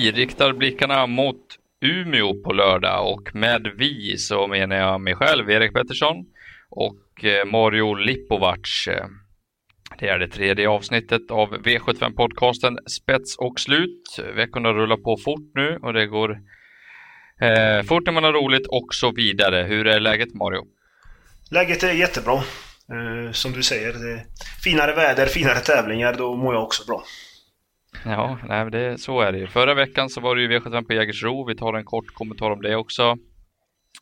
Vi riktar blickarna mot Umeå på lördag och med vi så menar jag mig själv, Erik Pettersson och eh, Mario Lipovac. Det är det tredje avsnittet av V75-podcasten Spets och slut. Veckorna rullar på fort nu och det går eh, fort när man har roligt och så vidare. Hur är läget Mario? Läget är jättebra. Eh, som du säger, det finare väder, finare tävlingar, då mår jag också bra. Ja, nej, det, så är det ju. Förra veckan så var det ju V75 på Jägersro. Vi tar en kort kommentar om det också.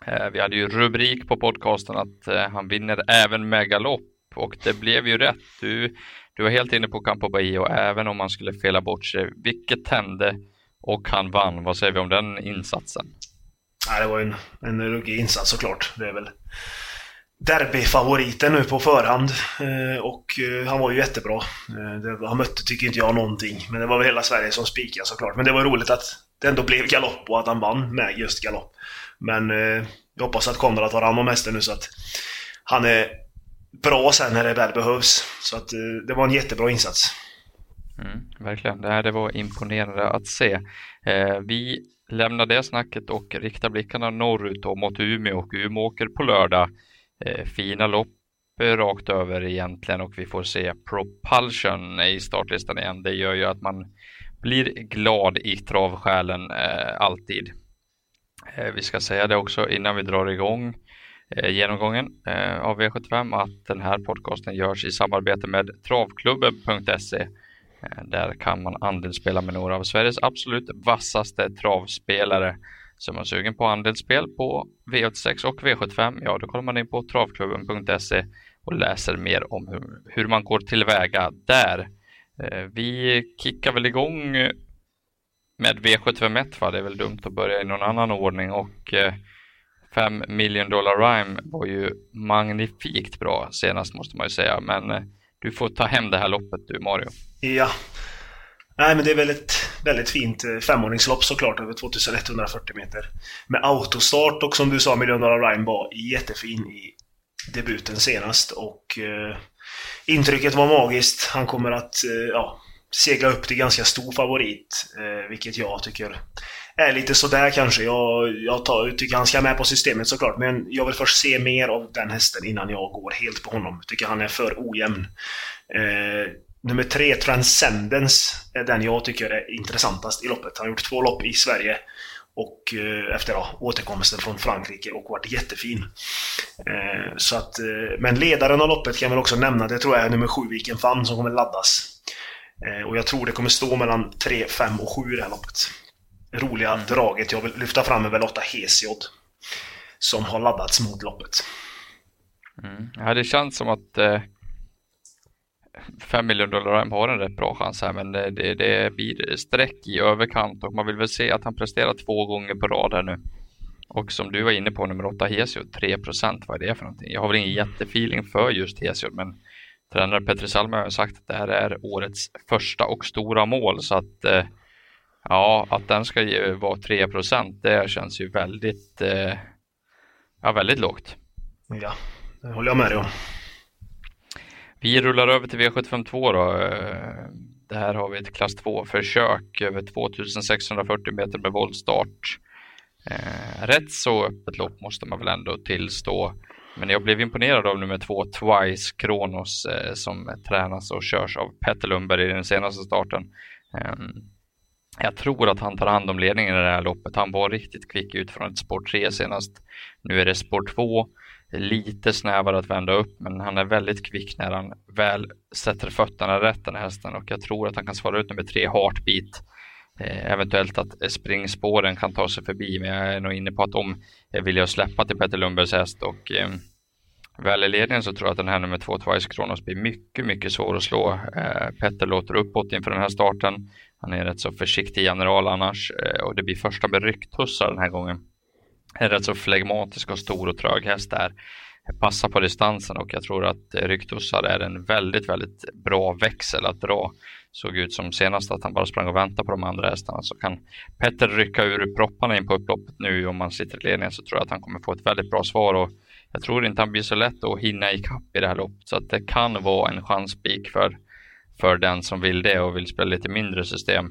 Eh, vi hade ju rubrik på podcasten att eh, han vinner även med galopp och det blev ju rätt. Du, du var helt inne på Campo Bahia och även om han skulle fela bort sig, vilket hände och han vann. Vad säger vi om den insatsen? Ja, det var en, en ruggig insats såklart. Det är väl derbyfavoriten nu på förhand. Eh, och eh, han var ju jättebra. Eh, han mötte, tycker inte jag, någonting. Men det var väl hela Sverige som spikade såklart. Men det var roligt att det ändå blev galopp och att han vann med just galopp. Men jag hoppas att Konrad tar hand om hästen nu så att han är bra sen när det väl behövs. Så att det var en jättebra insats. Mm, verkligen, det här det var imponerande att se. Vi lämnar det snacket och riktar blickarna norrut och mot Umeå och Umeå åker på lördag Eh, fina lopp eh, rakt över egentligen och vi får se Propulsion i startlistan igen. Det gör ju att man blir glad i travsjälen eh, alltid. Eh, vi ska säga det också innan vi drar igång eh, genomgången eh, av V75 att den här podcasten görs i samarbete med travklubben.se. Eh, där kan man andelsspela med några av Sveriges absolut vassaste travspelare så är man sugen på andelsspel på V86 och V75, ja då kollar man in på travklubben.se och läser mer om hur, hur man går tillväga där. Eh, vi kickar väl igång med V751 va? Det är väl dumt att börja i någon annan ordning och eh, 5 million dollar rhyme var ju magnifikt bra senast måste man ju säga men eh, du får ta hem det här loppet du Mario. Ja, Nej, men det är väl ett väldigt fint eh, femåringslopp femordningslopp såklart över 2140 meter. Med autostart och som du sa, Million Ryan var jättefin i debuten senast och eh, intrycket var magiskt. Han kommer att eh, ja, segla upp till ganska stor favorit, eh, vilket jag tycker är lite sådär kanske. Jag, jag tar, tycker han ska med på systemet såklart, men jag vill först se mer av den hästen innan jag går helt på honom. Tycker han är för ojämn. Eh, Nummer tre, Transcendence, är den jag tycker är intressantast i loppet. Han har gjort två lopp i Sverige och eh, efter ja, återkomsten från Frankrike och varit jättefin. Eh, så att, eh, men ledaren av loppet kan jag väl också nämna, det tror jag är nummer sju, Viken Fan, som kommer laddas. Och jag tror det kommer stå mellan 3, 5 och 7 i det här loppet. Roliga mm. draget jag vill lyfta fram är väl 8 Hesiod. Som har laddats mot loppet. Mm. Ja, det känns som att eh 5 miljoner dollar har en rätt bra chans här men det, det, blir streck i överkant och man vill väl se att han presterar två gånger på rad här nu. Och som du var inne på, nummer 8 Hesiod, 3 vad är det för någonting? Jag har väl ingen jättefeeling för just Hesiod men tränare Petri Salme har sagt att det här är årets första och stora mål så att eh, ja, att den ska vara 3 procent, det känns ju väldigt eh, ja, väldigt lågt. Ja, det håller jag med dig om. Vi rullar över till V752 då. Eh, det här har vi ett klass 2-försök över 2640 meter med voltstart. Eh, rätt så öppet lopp måste man väl ändå tillstå. Men jag blev imponerad av nummer två, Twice Kronos, eh, som tränas och körs av Petter Lundberg i den senaste starten. Ehm, jag tror att han tar hand om ledningen i det här loppet. Han var riktigt kvick ut från ett spår 3 senast. Nu är det spår 2 lite snävare att vända upp men han är väldigt kvick när han väl sätter fötterna rätt den här hästen och jag tror att han kan svara ut nummer tre Heartbeat. Eh, eventuellt att eh, springspåren kan ta sig förbi men jag är nog inne på att om jag vill jag släppa till Petter Lundbergs häst och eh, väl i ledningen så tror jag att den här nummer två Twice Kronos blir mycket, mycket svår att slå. Eh, Petter låter uppåt inför den här starten. Han är rätt så försiktig general annars eh, och det blir första med rycktussar den här gången en rätt så flegmatisk och stor och trög häst där. Passar på distansen och jag tror att Ryktussar är en väldigt, väldigt bra växel att dra. Såg ut som senast att han bara sprang och väntade på de andra hästarna. Så kan Petter rycka ur propparna in på upploppet nu om man sitter i ledningen så tror jag att han kommer få ett väldigt bra svar. Och jag tror inte han blir så lätt att hinna ikapp i det här loppet. Så att det kan vara en chanspik för, för den som vill det och vill spela lite mindre system.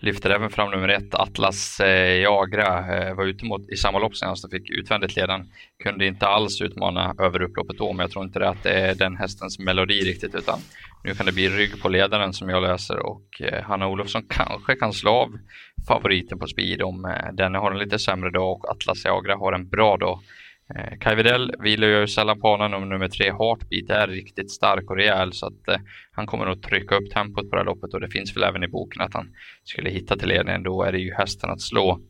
Lyfter även fram nummer ett, Atlas eh, Jagra, eh, var ute mot, i samma lopp senast och fick utvändigt ledan. Kunde inte alls utmana över upploppet då, men jag tror inte det att det är den hästens melodi riktigt, utan nu kan det bli rygg på ledaren som jag läser och eh, Hanna Olofsson kanske kan slå av favoriten på speed om eh, den har en lite sämre dag och Atlas Jagra har en bra dag. Eh, Kai Widell vilar ju sällan på honom om nummer tre Heartbeat är riktigt stark och rejäl så att eh, han kommer att trycka upp tempot på det här loppet och det finns väl även i boken att han skulle hitta till ledningen. Då är det ju hästen att slå.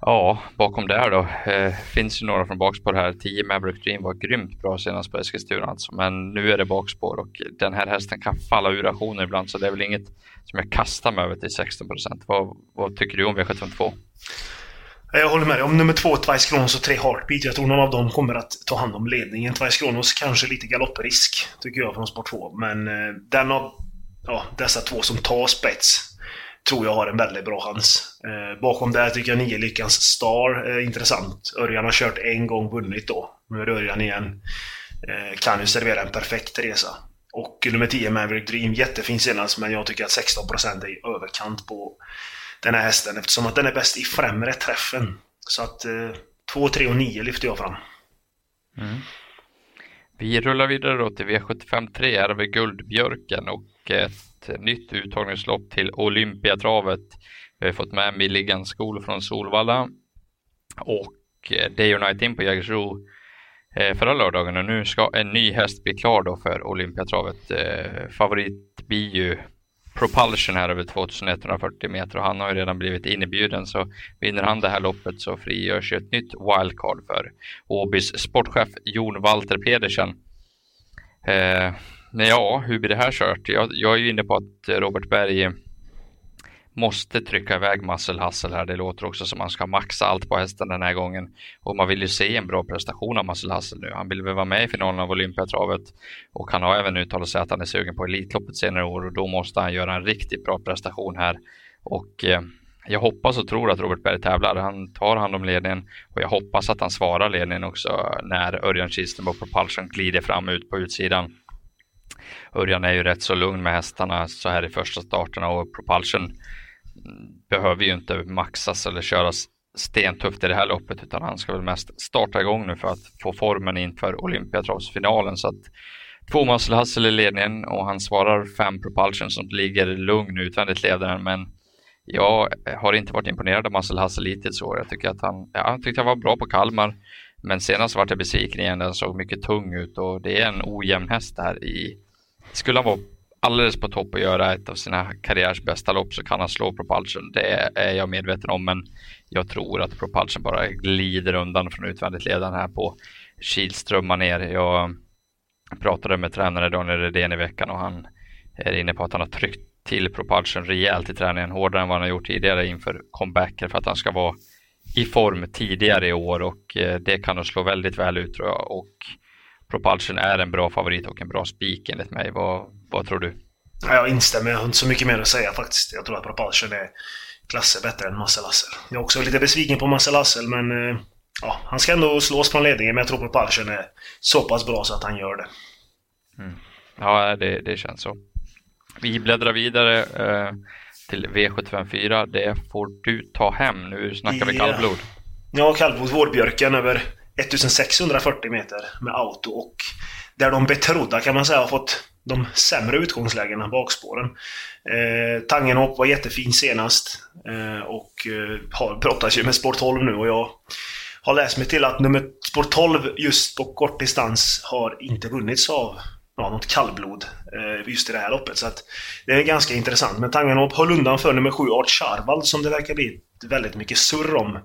Ja, bakom där då eh, finns ju några från bakspår här. 10 Maverick Dream var grymt bra senast på Eskilstuna alltså, men nu är det bakspår och den här hästen kan falla ur aktioner ibland så det är väl inget som jag kastar mig över till 16 procent. Vad, vad tycker du om V752? Jag håller med dig. Om nummer två, Twice Kronos och tre Heartbeat. Jag tror någon av dem kommer att ta hand om ledningen. Twice Kronos kanske lite galopprisk, tycker jag, från sport 2. Men eh, den av ja, dessa två som tar spets tror jag har en väldigt bra chans. Eh, bakom där tycker jag nio Lyckans Star är intressant. Örjan har kört en gång, vunnit då. Nu är det Örjan igen. Eh, kan ju servera en perfekt resa. Och nummer 10 Maverick Dream, jättefin senast, men jag tycker att 16% är i överkant på den här hästen eftersom att den är bäst i främre träffen. Så att eh, 2, 3 och 9 lyfter jag fram. Mm. Vi rullar vidare då till V75 3, här har vi Guldbjörken och ett nytt uttagningslopp till Olympiatravet. Vi har fått med Milligan Skol från Solvalla och eh, Day or Night in på Jägersro eh, förra lördagen och nu ska en ny häst bli klar då för Olympiatravet. Eh, favorit blir ju Propulsion här över 2140 meter och han har ju redan blivit inbjuden så vinner han det här loppet så frigörs ju ett nytt wildcard för Åbys sportchef Jon Walter Pedersen. Eh, men ja, hur blir det här kört? Jag, jag är ju inne på att Robert Berg måste trycka iväg Muscle Hustle här. Det låter också som man ska maxa allt på hästen den här gången. Och man vill ju se en bra prestation av Muscle Hustle nu. Han vill väl vara med i finalen av Olympiatravet. Och han har även uttalat sig att han är sugen på Elitloppet senare år och då måste han göra en riktigt bra prestation här. Och eh, jag hoppas och tror att Robert Berg tävlar. Han tar hand om ledningen och jag hoppas att han svarar ledningen också när Örjan Kistenbo på Propulsion glider fram ut på utsidan. Örjan är ju rätt så lugn med hästarna så här i första starterna och Propulsion behöver ju inte maxas eller köras stentufft i det här loppet utan han ska väl mest starta igång nu för att få formen inför Olympiatravsfinalen. Så att två Muscle Hustle i ledningen och han svarar fem Propulsion som ligger lugn utvändigt ledaren men jag har inte varit imponerad av Muscle Hustle hittills år. Jag tycker att han, ja, jag tyckte han var bra på Kalmar men senast vart jag besviken igen. Den såg mycket tung ut och det är en ojämn häst här i. Skulle han vara alldeles på topp och göra ett av sina karriärs bästa lopp så kan han slå Propulsion. Det är jag medveten om, men jag tror att Propulsion bara glider undan från utvändigt ledaren här på Kihlström ner. Jag pratade med tränare Daniel Redén i veckan och han är inne på att han har tryckt till Propulsion rejält i träningen, hårdare än vad han har gjort tidigare inför comebacker för att han ska vara i form tidigare i år och eh, det kan nog slå väldigt väl ut tror jag. Och Propulsion är en bra favorit och en bra spik enligt mig. Vad, vad tror du? Jag instämmer. Jag har inte så mycket mer att säga faktiskt. Jag tror att Propulsion är klasser bättre än Marcel Hassel. Jag är också lite besviken på Marcel Hassel, men eh, ja, han ska ändå slås från ledningen. Men jag tror Propulsion är så pass bra så att han gör det. Mm. Ja, det, det känns så. Vi bläddrar vidare eh, till V754. Det får du ta hem. Nu snackar vi kallblod. Ja, kallblod. Vårbjörken över 1640 meter med auto och där de betrodda kan man säga har fått de sämre utgångslägena, bakspåren. Eh, Tangenhop var jättefin senast eh, och eh, har, brottas ju med Sport 12 nu och jag har läst mig till att nummer Sport 12 just på kort distans har inte vunnits av ja, något kallblod eh, just i det här loppet. Så att det är ganska intressant. Men Tangenhop höll undan för nummer 7 Art Charvald som det verkar bli väldigt mycket surr om.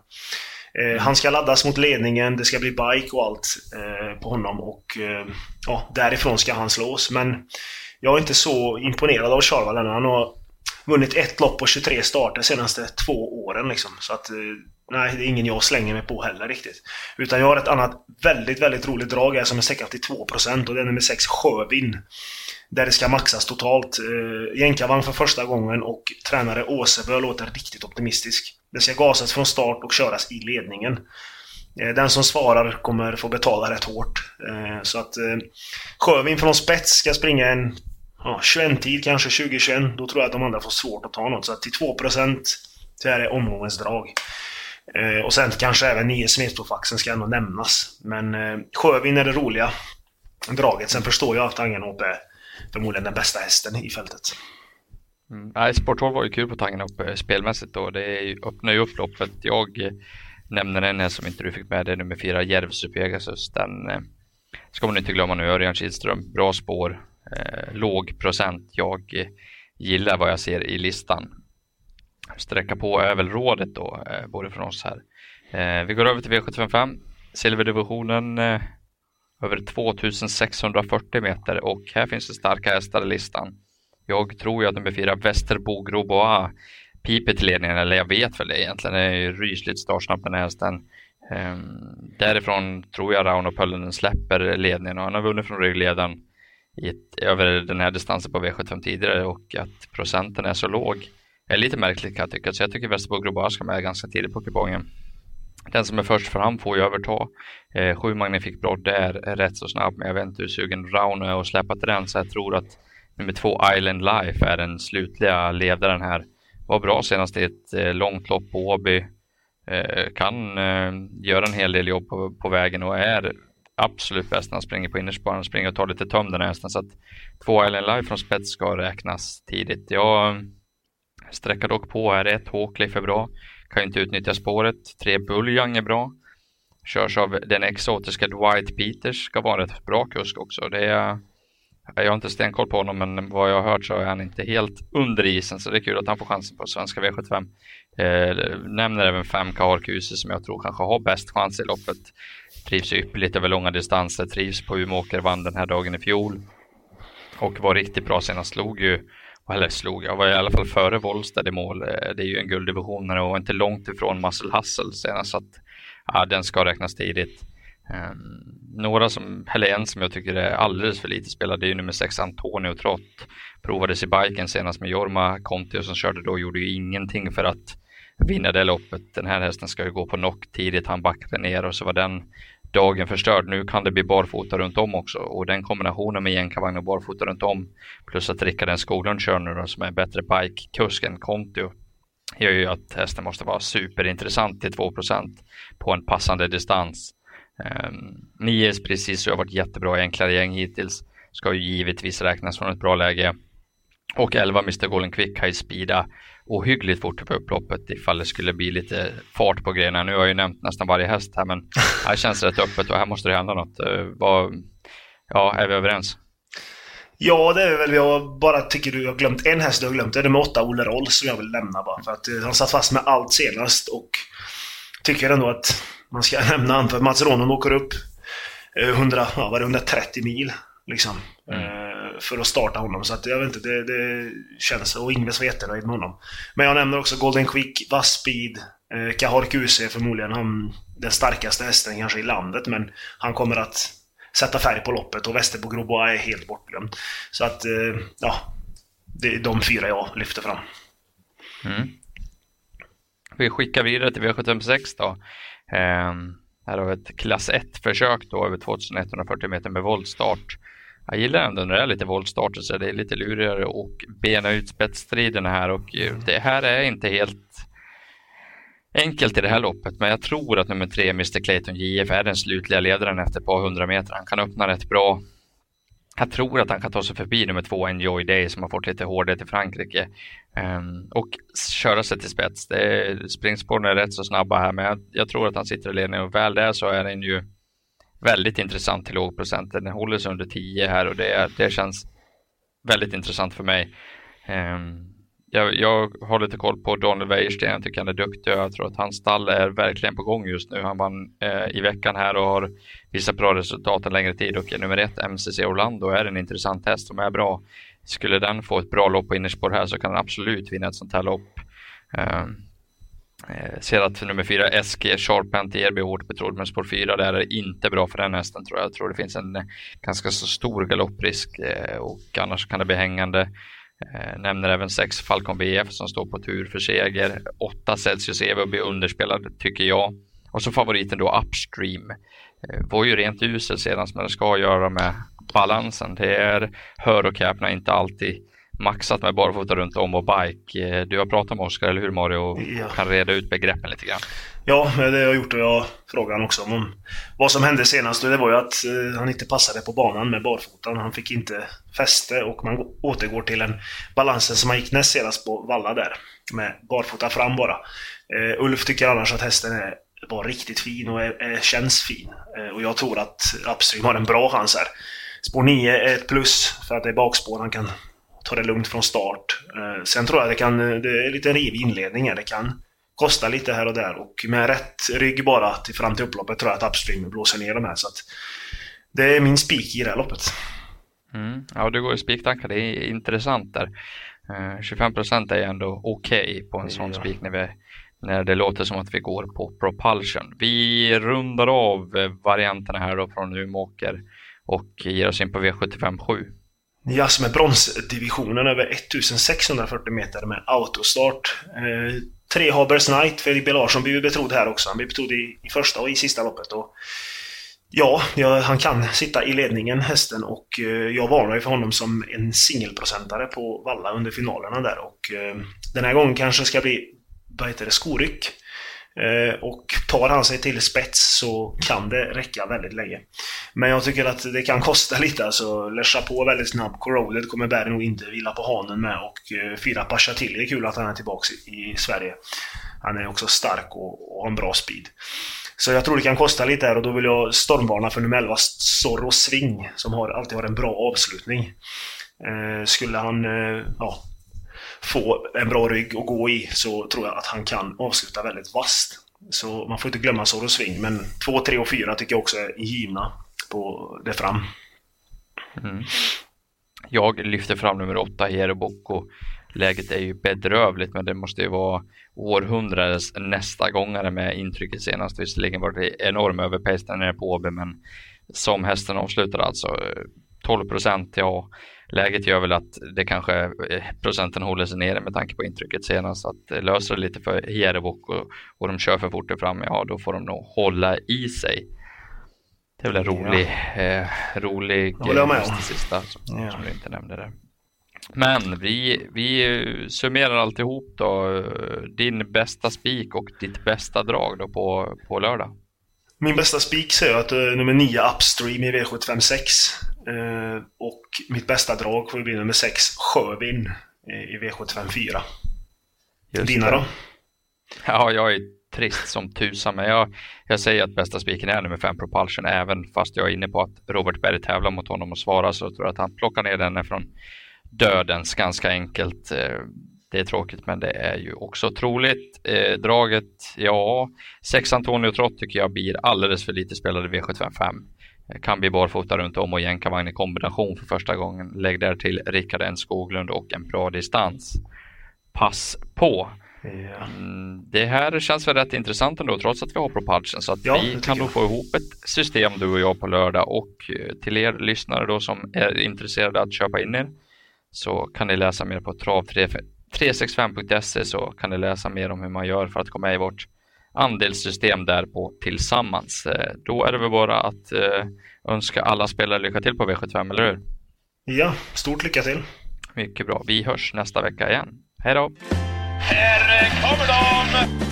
Eh, han ska laddas mot ledningen, det ska bli bike och allt eh, på honom och eh, ja, därifrån ska han slås. Men jag är inte så imponerad av Charval ännu. Han har vunnit ett lopp på 23 starter senaste två åren liksom. Så att nej, det är ingen jag slänger mig på heller riktigt. Utan jag har ett annat väldigt, väldigt roligt drag här som är säkrat till 2% och det är nummer 6 Sjövin. Där det ska maxas totalt. Jänkarvagn för första gången och tränare Åsebö låter riktigt optimistisk. Det ska gasas från start och köras i ledningen. Eh, den som svarar kommer få betala rätt hårt. Eh, så att eh, Sjövin från spets ska springa en ja, 21-tid, kanske 2021, då tror jag att de andra får svårt att ta något. Så att till 2% här är omgångens drag. Och sen kanske även 9 Smedstofaxen ska ändå nämnas. Men Sjövin är det roliga draget. Sen förstår jag att Angenhop är förmodligen den bästa hästen i fältet. Mm. Nej, spår 12 var ju kul på Tangenhop upp eh, spelmässigt då. Det öppnar ju upp loppet. Jag eh, nämner en som inte du fick med, det är nummer fyra, Järvsö Pegasus. Den eh, ska man inte glömma nu, Örjan Kihlström. Bra spår, eh, låg procent. Jag eh, gillar vad jag ser i listan. Sträcka på är väl rådet då, eh, både från oss här. Eh, vi går över till V755, silverdivisionen eh, över 2640 meter och här finns det starka hästar i listan. Jag tror ju att nummer fyra Västerbo groboa piper till ledningen, eller jag vet väl det egentligen. Det är ju rysligt startsnabb den här hästen. Um, därifrån tror jag Rauno Pöllinen släpper ledningen och han har vunnit från ryggledaren i ett, över den här distansen på V75 tidigare och att procenten är så låg är lite märkligt kan jag tycka. Så jag tycker Västerbo groboa ska med ganska tidigt på kupongen. Den som är först fram får ju överta. Eh, sju Magnifik Brodd är rätt så snabb, men jag vet inte hur sugen Rauno är att släppa till den, så jag tror att nummer två Island Life är den slutliga ledaren här. Var bra senast i ett eh, långt lopp på Åby. Eh, kan eh, göra en hel del jobb på, på, vägen och är absolut bäst när han springer på innerspåren. Springer och tar lite töm den hästen. Så att två Island Life från spets ska räknas tidigt. Jag eh, sträcker dock på här. Ett Hawcliffe är bra. Kan inte utnyttja spåret. Tre Buljang är bra. Körs av den exotiska Dwight Peters. Ska vara ett bra kusk också. Det är, jag har inte stenkoll på honom men vad jag har hört så är han inte helt under isen så det är kul att han får chansen på svenska V75. Eh, nämner även 5 Harkuse som jag tror kanske har bäst chans i loppet. Trivs ypperligt över långa distanser, trivs på Umeåker, vann den här dagen i fjol. Och var riktigt bra senast, slog ju eller slog, jag var i alla fall före Wollstad i mål. Eh, det är ju en gulddivision och inte långt ifrån Muscle Hustle senast så att ja, den ska räknas tidigt. Um, några som, eller en som jag tycker är alldeles för lite spelad, det är ju nummer 6 Antonio Trott. Provades i biken senast med Jorma Kontio som körde då, gjorde ju ingenting för att vinna det loppet. Den här hästen ska ju gå på knock tidigt, han backade ner och så var den dagen förstörd. Nu kan det bli barfota runt om också och den kombinationen med jänkarvagn och barfota runt om plus att Rickard Skoglund kör nu då, som är bättre bike-kusk än Kontio gör ju att hästen måste vara superintressant till 2% på en passande distans. Um, Nies precis har varit jättebra i enklare gäng hittills. Ska ju givetvis räknas från ett bra läge. Och 11 Mr Golden Quick har ju speeda ohyggligt fort på upploppet ifall det skulle bli lite fart på grejerna. Nu har jag ju nämnt nästan varje häst här men här känns det rätt öppet och här måste det hända något. Vad, ja, är vi överens? Ja, det är väl. Jag bara tycker du har glömt en häst du har glömt. Det är nummer 8, Olle Roll, som jag vill nämna bara. För att uh, han satt fast med allt senast och tycker ändå att man ska nämna han. För Mats Ronon åker upp 100, ja, var det 130 mil liksom. Mm. Uh, för att starta honom. Så att jag vet inte, det, det känns... Och Ingves var jättenöjd med honom. Men jag nämner också Golden Quick, Vass Speed, uh, Kahar är förmodligen han, den starkaste hästen kanske i landet. Men han kommer att sätta färg på loppet och Västerbo Grobois är helt bortglömd. Så att, uh, ja. Det är de fyra jag lyfter fram. Mm. Vi skickar vidare till V756 då. Ehm, här har vi ett klass 1-försök då över 2140 meter med voltstart. Jag gillar ändå när det är lite voltstarter så det är lite lurigare och bena ut spetsstriderna här och eh, det här är inte helt enkelt i det här loppet men jag tror att nummer tre, Mr Clayton JF, är den slutliga ledaren efter ett par hundra meter. Han kan öppna rätt bra jag tror att han kan ta sig förbi nummer två Enjoy Day som har fått lite hårdhet i Frankrike um, och köra sig till spets. springspåren är rätt så snabba här men jag, jag, tror att han sitter i ledningen och väl där så är den ju väldigt intressant till låg procent. Den håller sig under 10 här och det, det känns väldigt intressant för mig. Um, jag, jag har lite koll på Daniel Wäjersten, jag tycker han är duktig och jag tror att hans stall är verkligen på gång just nu. Han vann eh, i veckan här och har visat bra resultat en längre tid och är nummer ett MCC Orlando är en intressant häst som är bra. Skulle den få ett bra lopp på innerspår här så kan den absolut vinna ett sånt här lopp. Ehm, eh, ser att nummer fyra SG Sharpent blir hårt betrodd men spår 4 där är inte bra för den hästen tror jag. Jag tror det finns en ganska så stor galopprisk eh, och annars kan det bli hängande. Eh, nämner även 6 Falcon BF som står på tur för seger. 8 Celsius Evo blir underspelad tycker jag. Och så favoriten då Upstream. Eh, var ju rent usel senast men det ska göra med balansen. Det är, hör och häpna, inte alltid maxat med barfota runt om och bike. Eh, du har pratat med Oskar, eller hur Mario? Och ja. kan reda ut begreppen lite grann. Ja, det har jag gjort och jag frågade honom också om vad som hände senast. Det var ju att eh, han inte passade på banan med barfotan. Han fick inte fäste och man återgår till en balansen som han gick näst senast på Valla där. Med barfota fram bara. Uh, Ulf tycker annars att hästen är, var riktigt fin och är, är, känns fin. Uh, och jag tror att Upstream har en bra chans här. Spår 9 är ett plus för att det är bakspår. Han kan ta det lugnt från start. Uh, sen tror jag det kan, det är lite rivig inledning här. Det kan kosta lite här och där och med rätt rygg bara till, fram till upploppet tror jag att Upstream blåser ner de här. Så att det är min spik i det här loppet. Mm. Ja, du går i spiktankar. Det är intressant där. Uh, 25 procent är ändå okej okay på en sån ja. spik när, vi, när det låter som att vi går på propulsion. Vi rundar av eh, varianterna här då från Umeåker och ger oss in på V75 7. Ja, alltså med bronsdivisionen över 1640 meter med autostart. Eh, tre Habers Knight. B Larsson blir betrodd här också. Han blir betrodd i, i första och i sista loppet. Och ja, ja, han kan sitta i ledningen, hästen. Och eh, jag varnar ju för honom som en singelprocentare på Valla under finalerna där. Och eh, den här gången kanske ska bli, vad heter det, skoryck. Eh, och tar han sig till spets så kan det räcka väldigt länge. Men jag tycker att det kan kosta lite alltså. Lesha på väldigt snabbt. Corroded kommer Berg nog inte vila på hanen med och eh, Fira Pasha till. Det är kul att han är tillbaka i, Sverige. Han är också stark och, och har en bra speed. Så jag tror det kan kosta lite här och då vill jag stormvarna för nummer 11 Zorro Swing som har, alltid har en bra avslutning. Eh, skulle han eh, ja, få en bra rygg att gå i så tror jag att han kan avsluta väldigt vasst. Så man får inte glömma Zorro Swing, men 2, 3 och 4 tycker jag också är givna på det fram. Mm. Jag lyfter fram nummer 8, Hero Läget är ju bedrövligt, men det måste ju vara århundradets nästa gångare med intrycket senast. Visserligen var det enorm överpace där nere på Åby, men som hästen avslutar alltså eh, 12 procent, ja, läget gör väl att det kanske eh, procenten håller sig nere med tanke på intrycket senast. Att eh, löser det lite för Hierevok och, och de kör för fort fram, ja då får de nog hålla i sig. Det är väl en rolig, ja. eh, rolig grej sista som, ja. som, du inte nämnde där. Men vi, vi summerar alltihop då. Din bästa spik och ditt bästa drag då på, på lördag. Min bästa spik säger jag att nummer 9 Upstream i V756. Uh, och mitt bästa drag får bli nummer 6 Sjövin i V754. Dina då? Ja, jag är trist som tusan, men jag, jag säger att bästa spiken är nummer 5 Propulsion, även fast jag är inne på att Robert Berg tävlar mot honom och svarar så tror jag att han plockar ner den från dödens ganska enkelt. Eh, det är tråkigt, men det är ju också troligt. Eh, draget, ja, 6 Antonio Trott tycker jag blir alldeles för lite spelade V755. Kan bli barfota runt om och jänkarvagn i kombination för första gången. Lägg där till Rickard N Skoglund och en bra distans. Pass på! Ja. Mm, det här känns väl rätt intressant ändå trots att vi har Propulsion så att ja, vi kan nog få ihop ett system du och jag på lördag och eh, till er lyssnare då som är intresserade att köpa in er så kan ni läsa mer på trav 365.se så kan ni läsa mer om hur man gör för att komma med i vårt andelssystem där på Tillsammans. Eh, då är det väl bara att eh, önska alla spelare lycka till på V75, eller hur? Ja, stort lycka till! Mycket bra. Vi hörs nästa vecka igen. Hej då! Här kommer de!